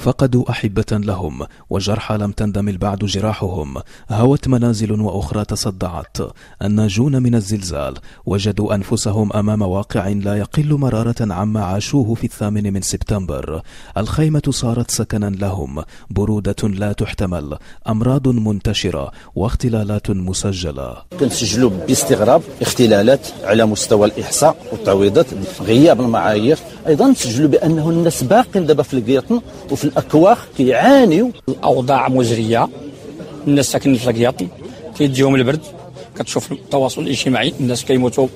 فقدوا أحبة لهم وجرحى لم تندمل بعد جراحهم. هوت منازل وأخرى تصدعت. الناجون من الزلزال. وجدوا أنفسهم أمام واقع لا يقل مرارة عما عاشوه في الثامن من سبتمبر. الخيمة صارت سكنا لهم. برودة لا تحتمل. أمراض منتشرة. واختلالات مسجلة. كنسجلوا باستغراب اختلالات على مستوى الإحصاء والتعويضات غياب المعايير. أيضا نسجلوا بأنه الناس باقين دابا في القياطن وفي الأكواخ كيعانيوا الأوضاع مزرية. الناس ساكنين في القياطن كيجيهم البرد كتشوف التواصل الاجتماعي. الناس كيموتوا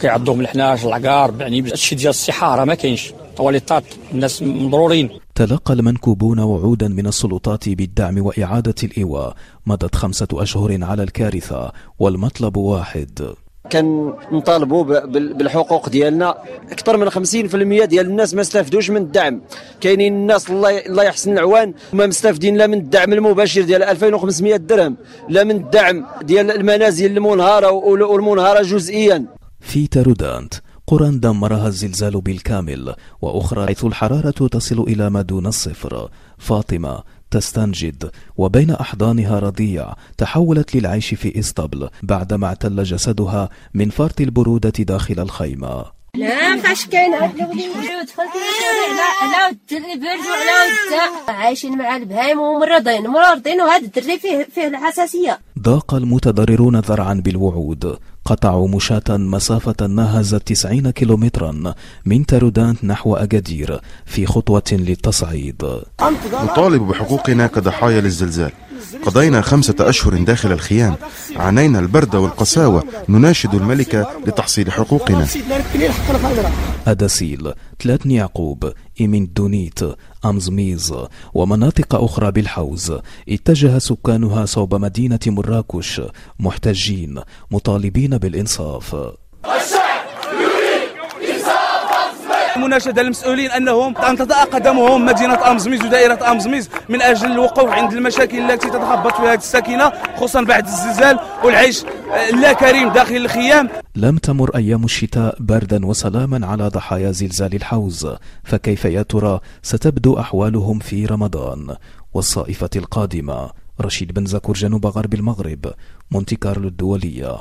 كيعضوهم الحناش العقار يعني هادشي ديال الصحه راه ما كاينش. تواليطات الناس مضرورين. تلقى المنكوبون وعودا من السلطات بالدعم وإعادة الإيواء. مضت خمسة أشهر على الكارثة والمطلب واحد. كنطالبوا بالحقوق ديالنا. أكثر من 50% ديال الناس ما استفدوش من الدعم. كاينين الناس الله الله يحسن العوان ما مستفدين لا من الدعم المباشر ديال 2500 درهم لا من الدعم ديال المنازل المنهارة والمنهارة جزئيا. في تارودانت قرى دمرها الزلزال بالكامل وأخرى حيث الحرارة تصل إلى ما دون الصفر. فاطمة تستنجد وبين أحضانها رضيع تحولت للعيش في إسطبل بعدما اعتل جسدها من فرط البرودة داخل الخيمة لا كاين هاد دخلت على الدري برد وعلى عايشين مع البهايم ومرضين مرضين وهذا الدري فيه فيه الحساسيه ضاق المتضررون ذرعا بالوعود قطعوا مشاة مسافة ناهزت 90 كيلومترا من تارودانت نحو أجادير في خطوة للتصعيد. نطالب بحقوقنا كضحايا للزلزال. قضينا خمسة أشهر داخل الخيام. عانينا البرد والقساوة. نناشد الملكة لتحصيل حقوقنا. أداسيل تلات يعقوب إيمين دونيت أمزميز ومناطق أخرى بالحوز. اتجه سكانها صوب مدينة مراكش. محتجين مطالبين بالإنصاف. مناشده للمسؤولين أنهم أن تضع قدمهم مدينة أمزميز ودائرة أمزميز من أجل الوقوف عند المشاكل التي تتخبط فيها هذه الساكنة خصوصا بعد الزلزال والعيش لا كريم داخل الخيام. لم تمر أيام الشتاء بردا وسلاما على ضحايا زلزال الحوز فكيف يا ترى؟ ستبدو أحوالهم في رمضان. والصائفة القادمة رشيد بن زكور جنوب غرب المغرب مونتي كارلو الدوليه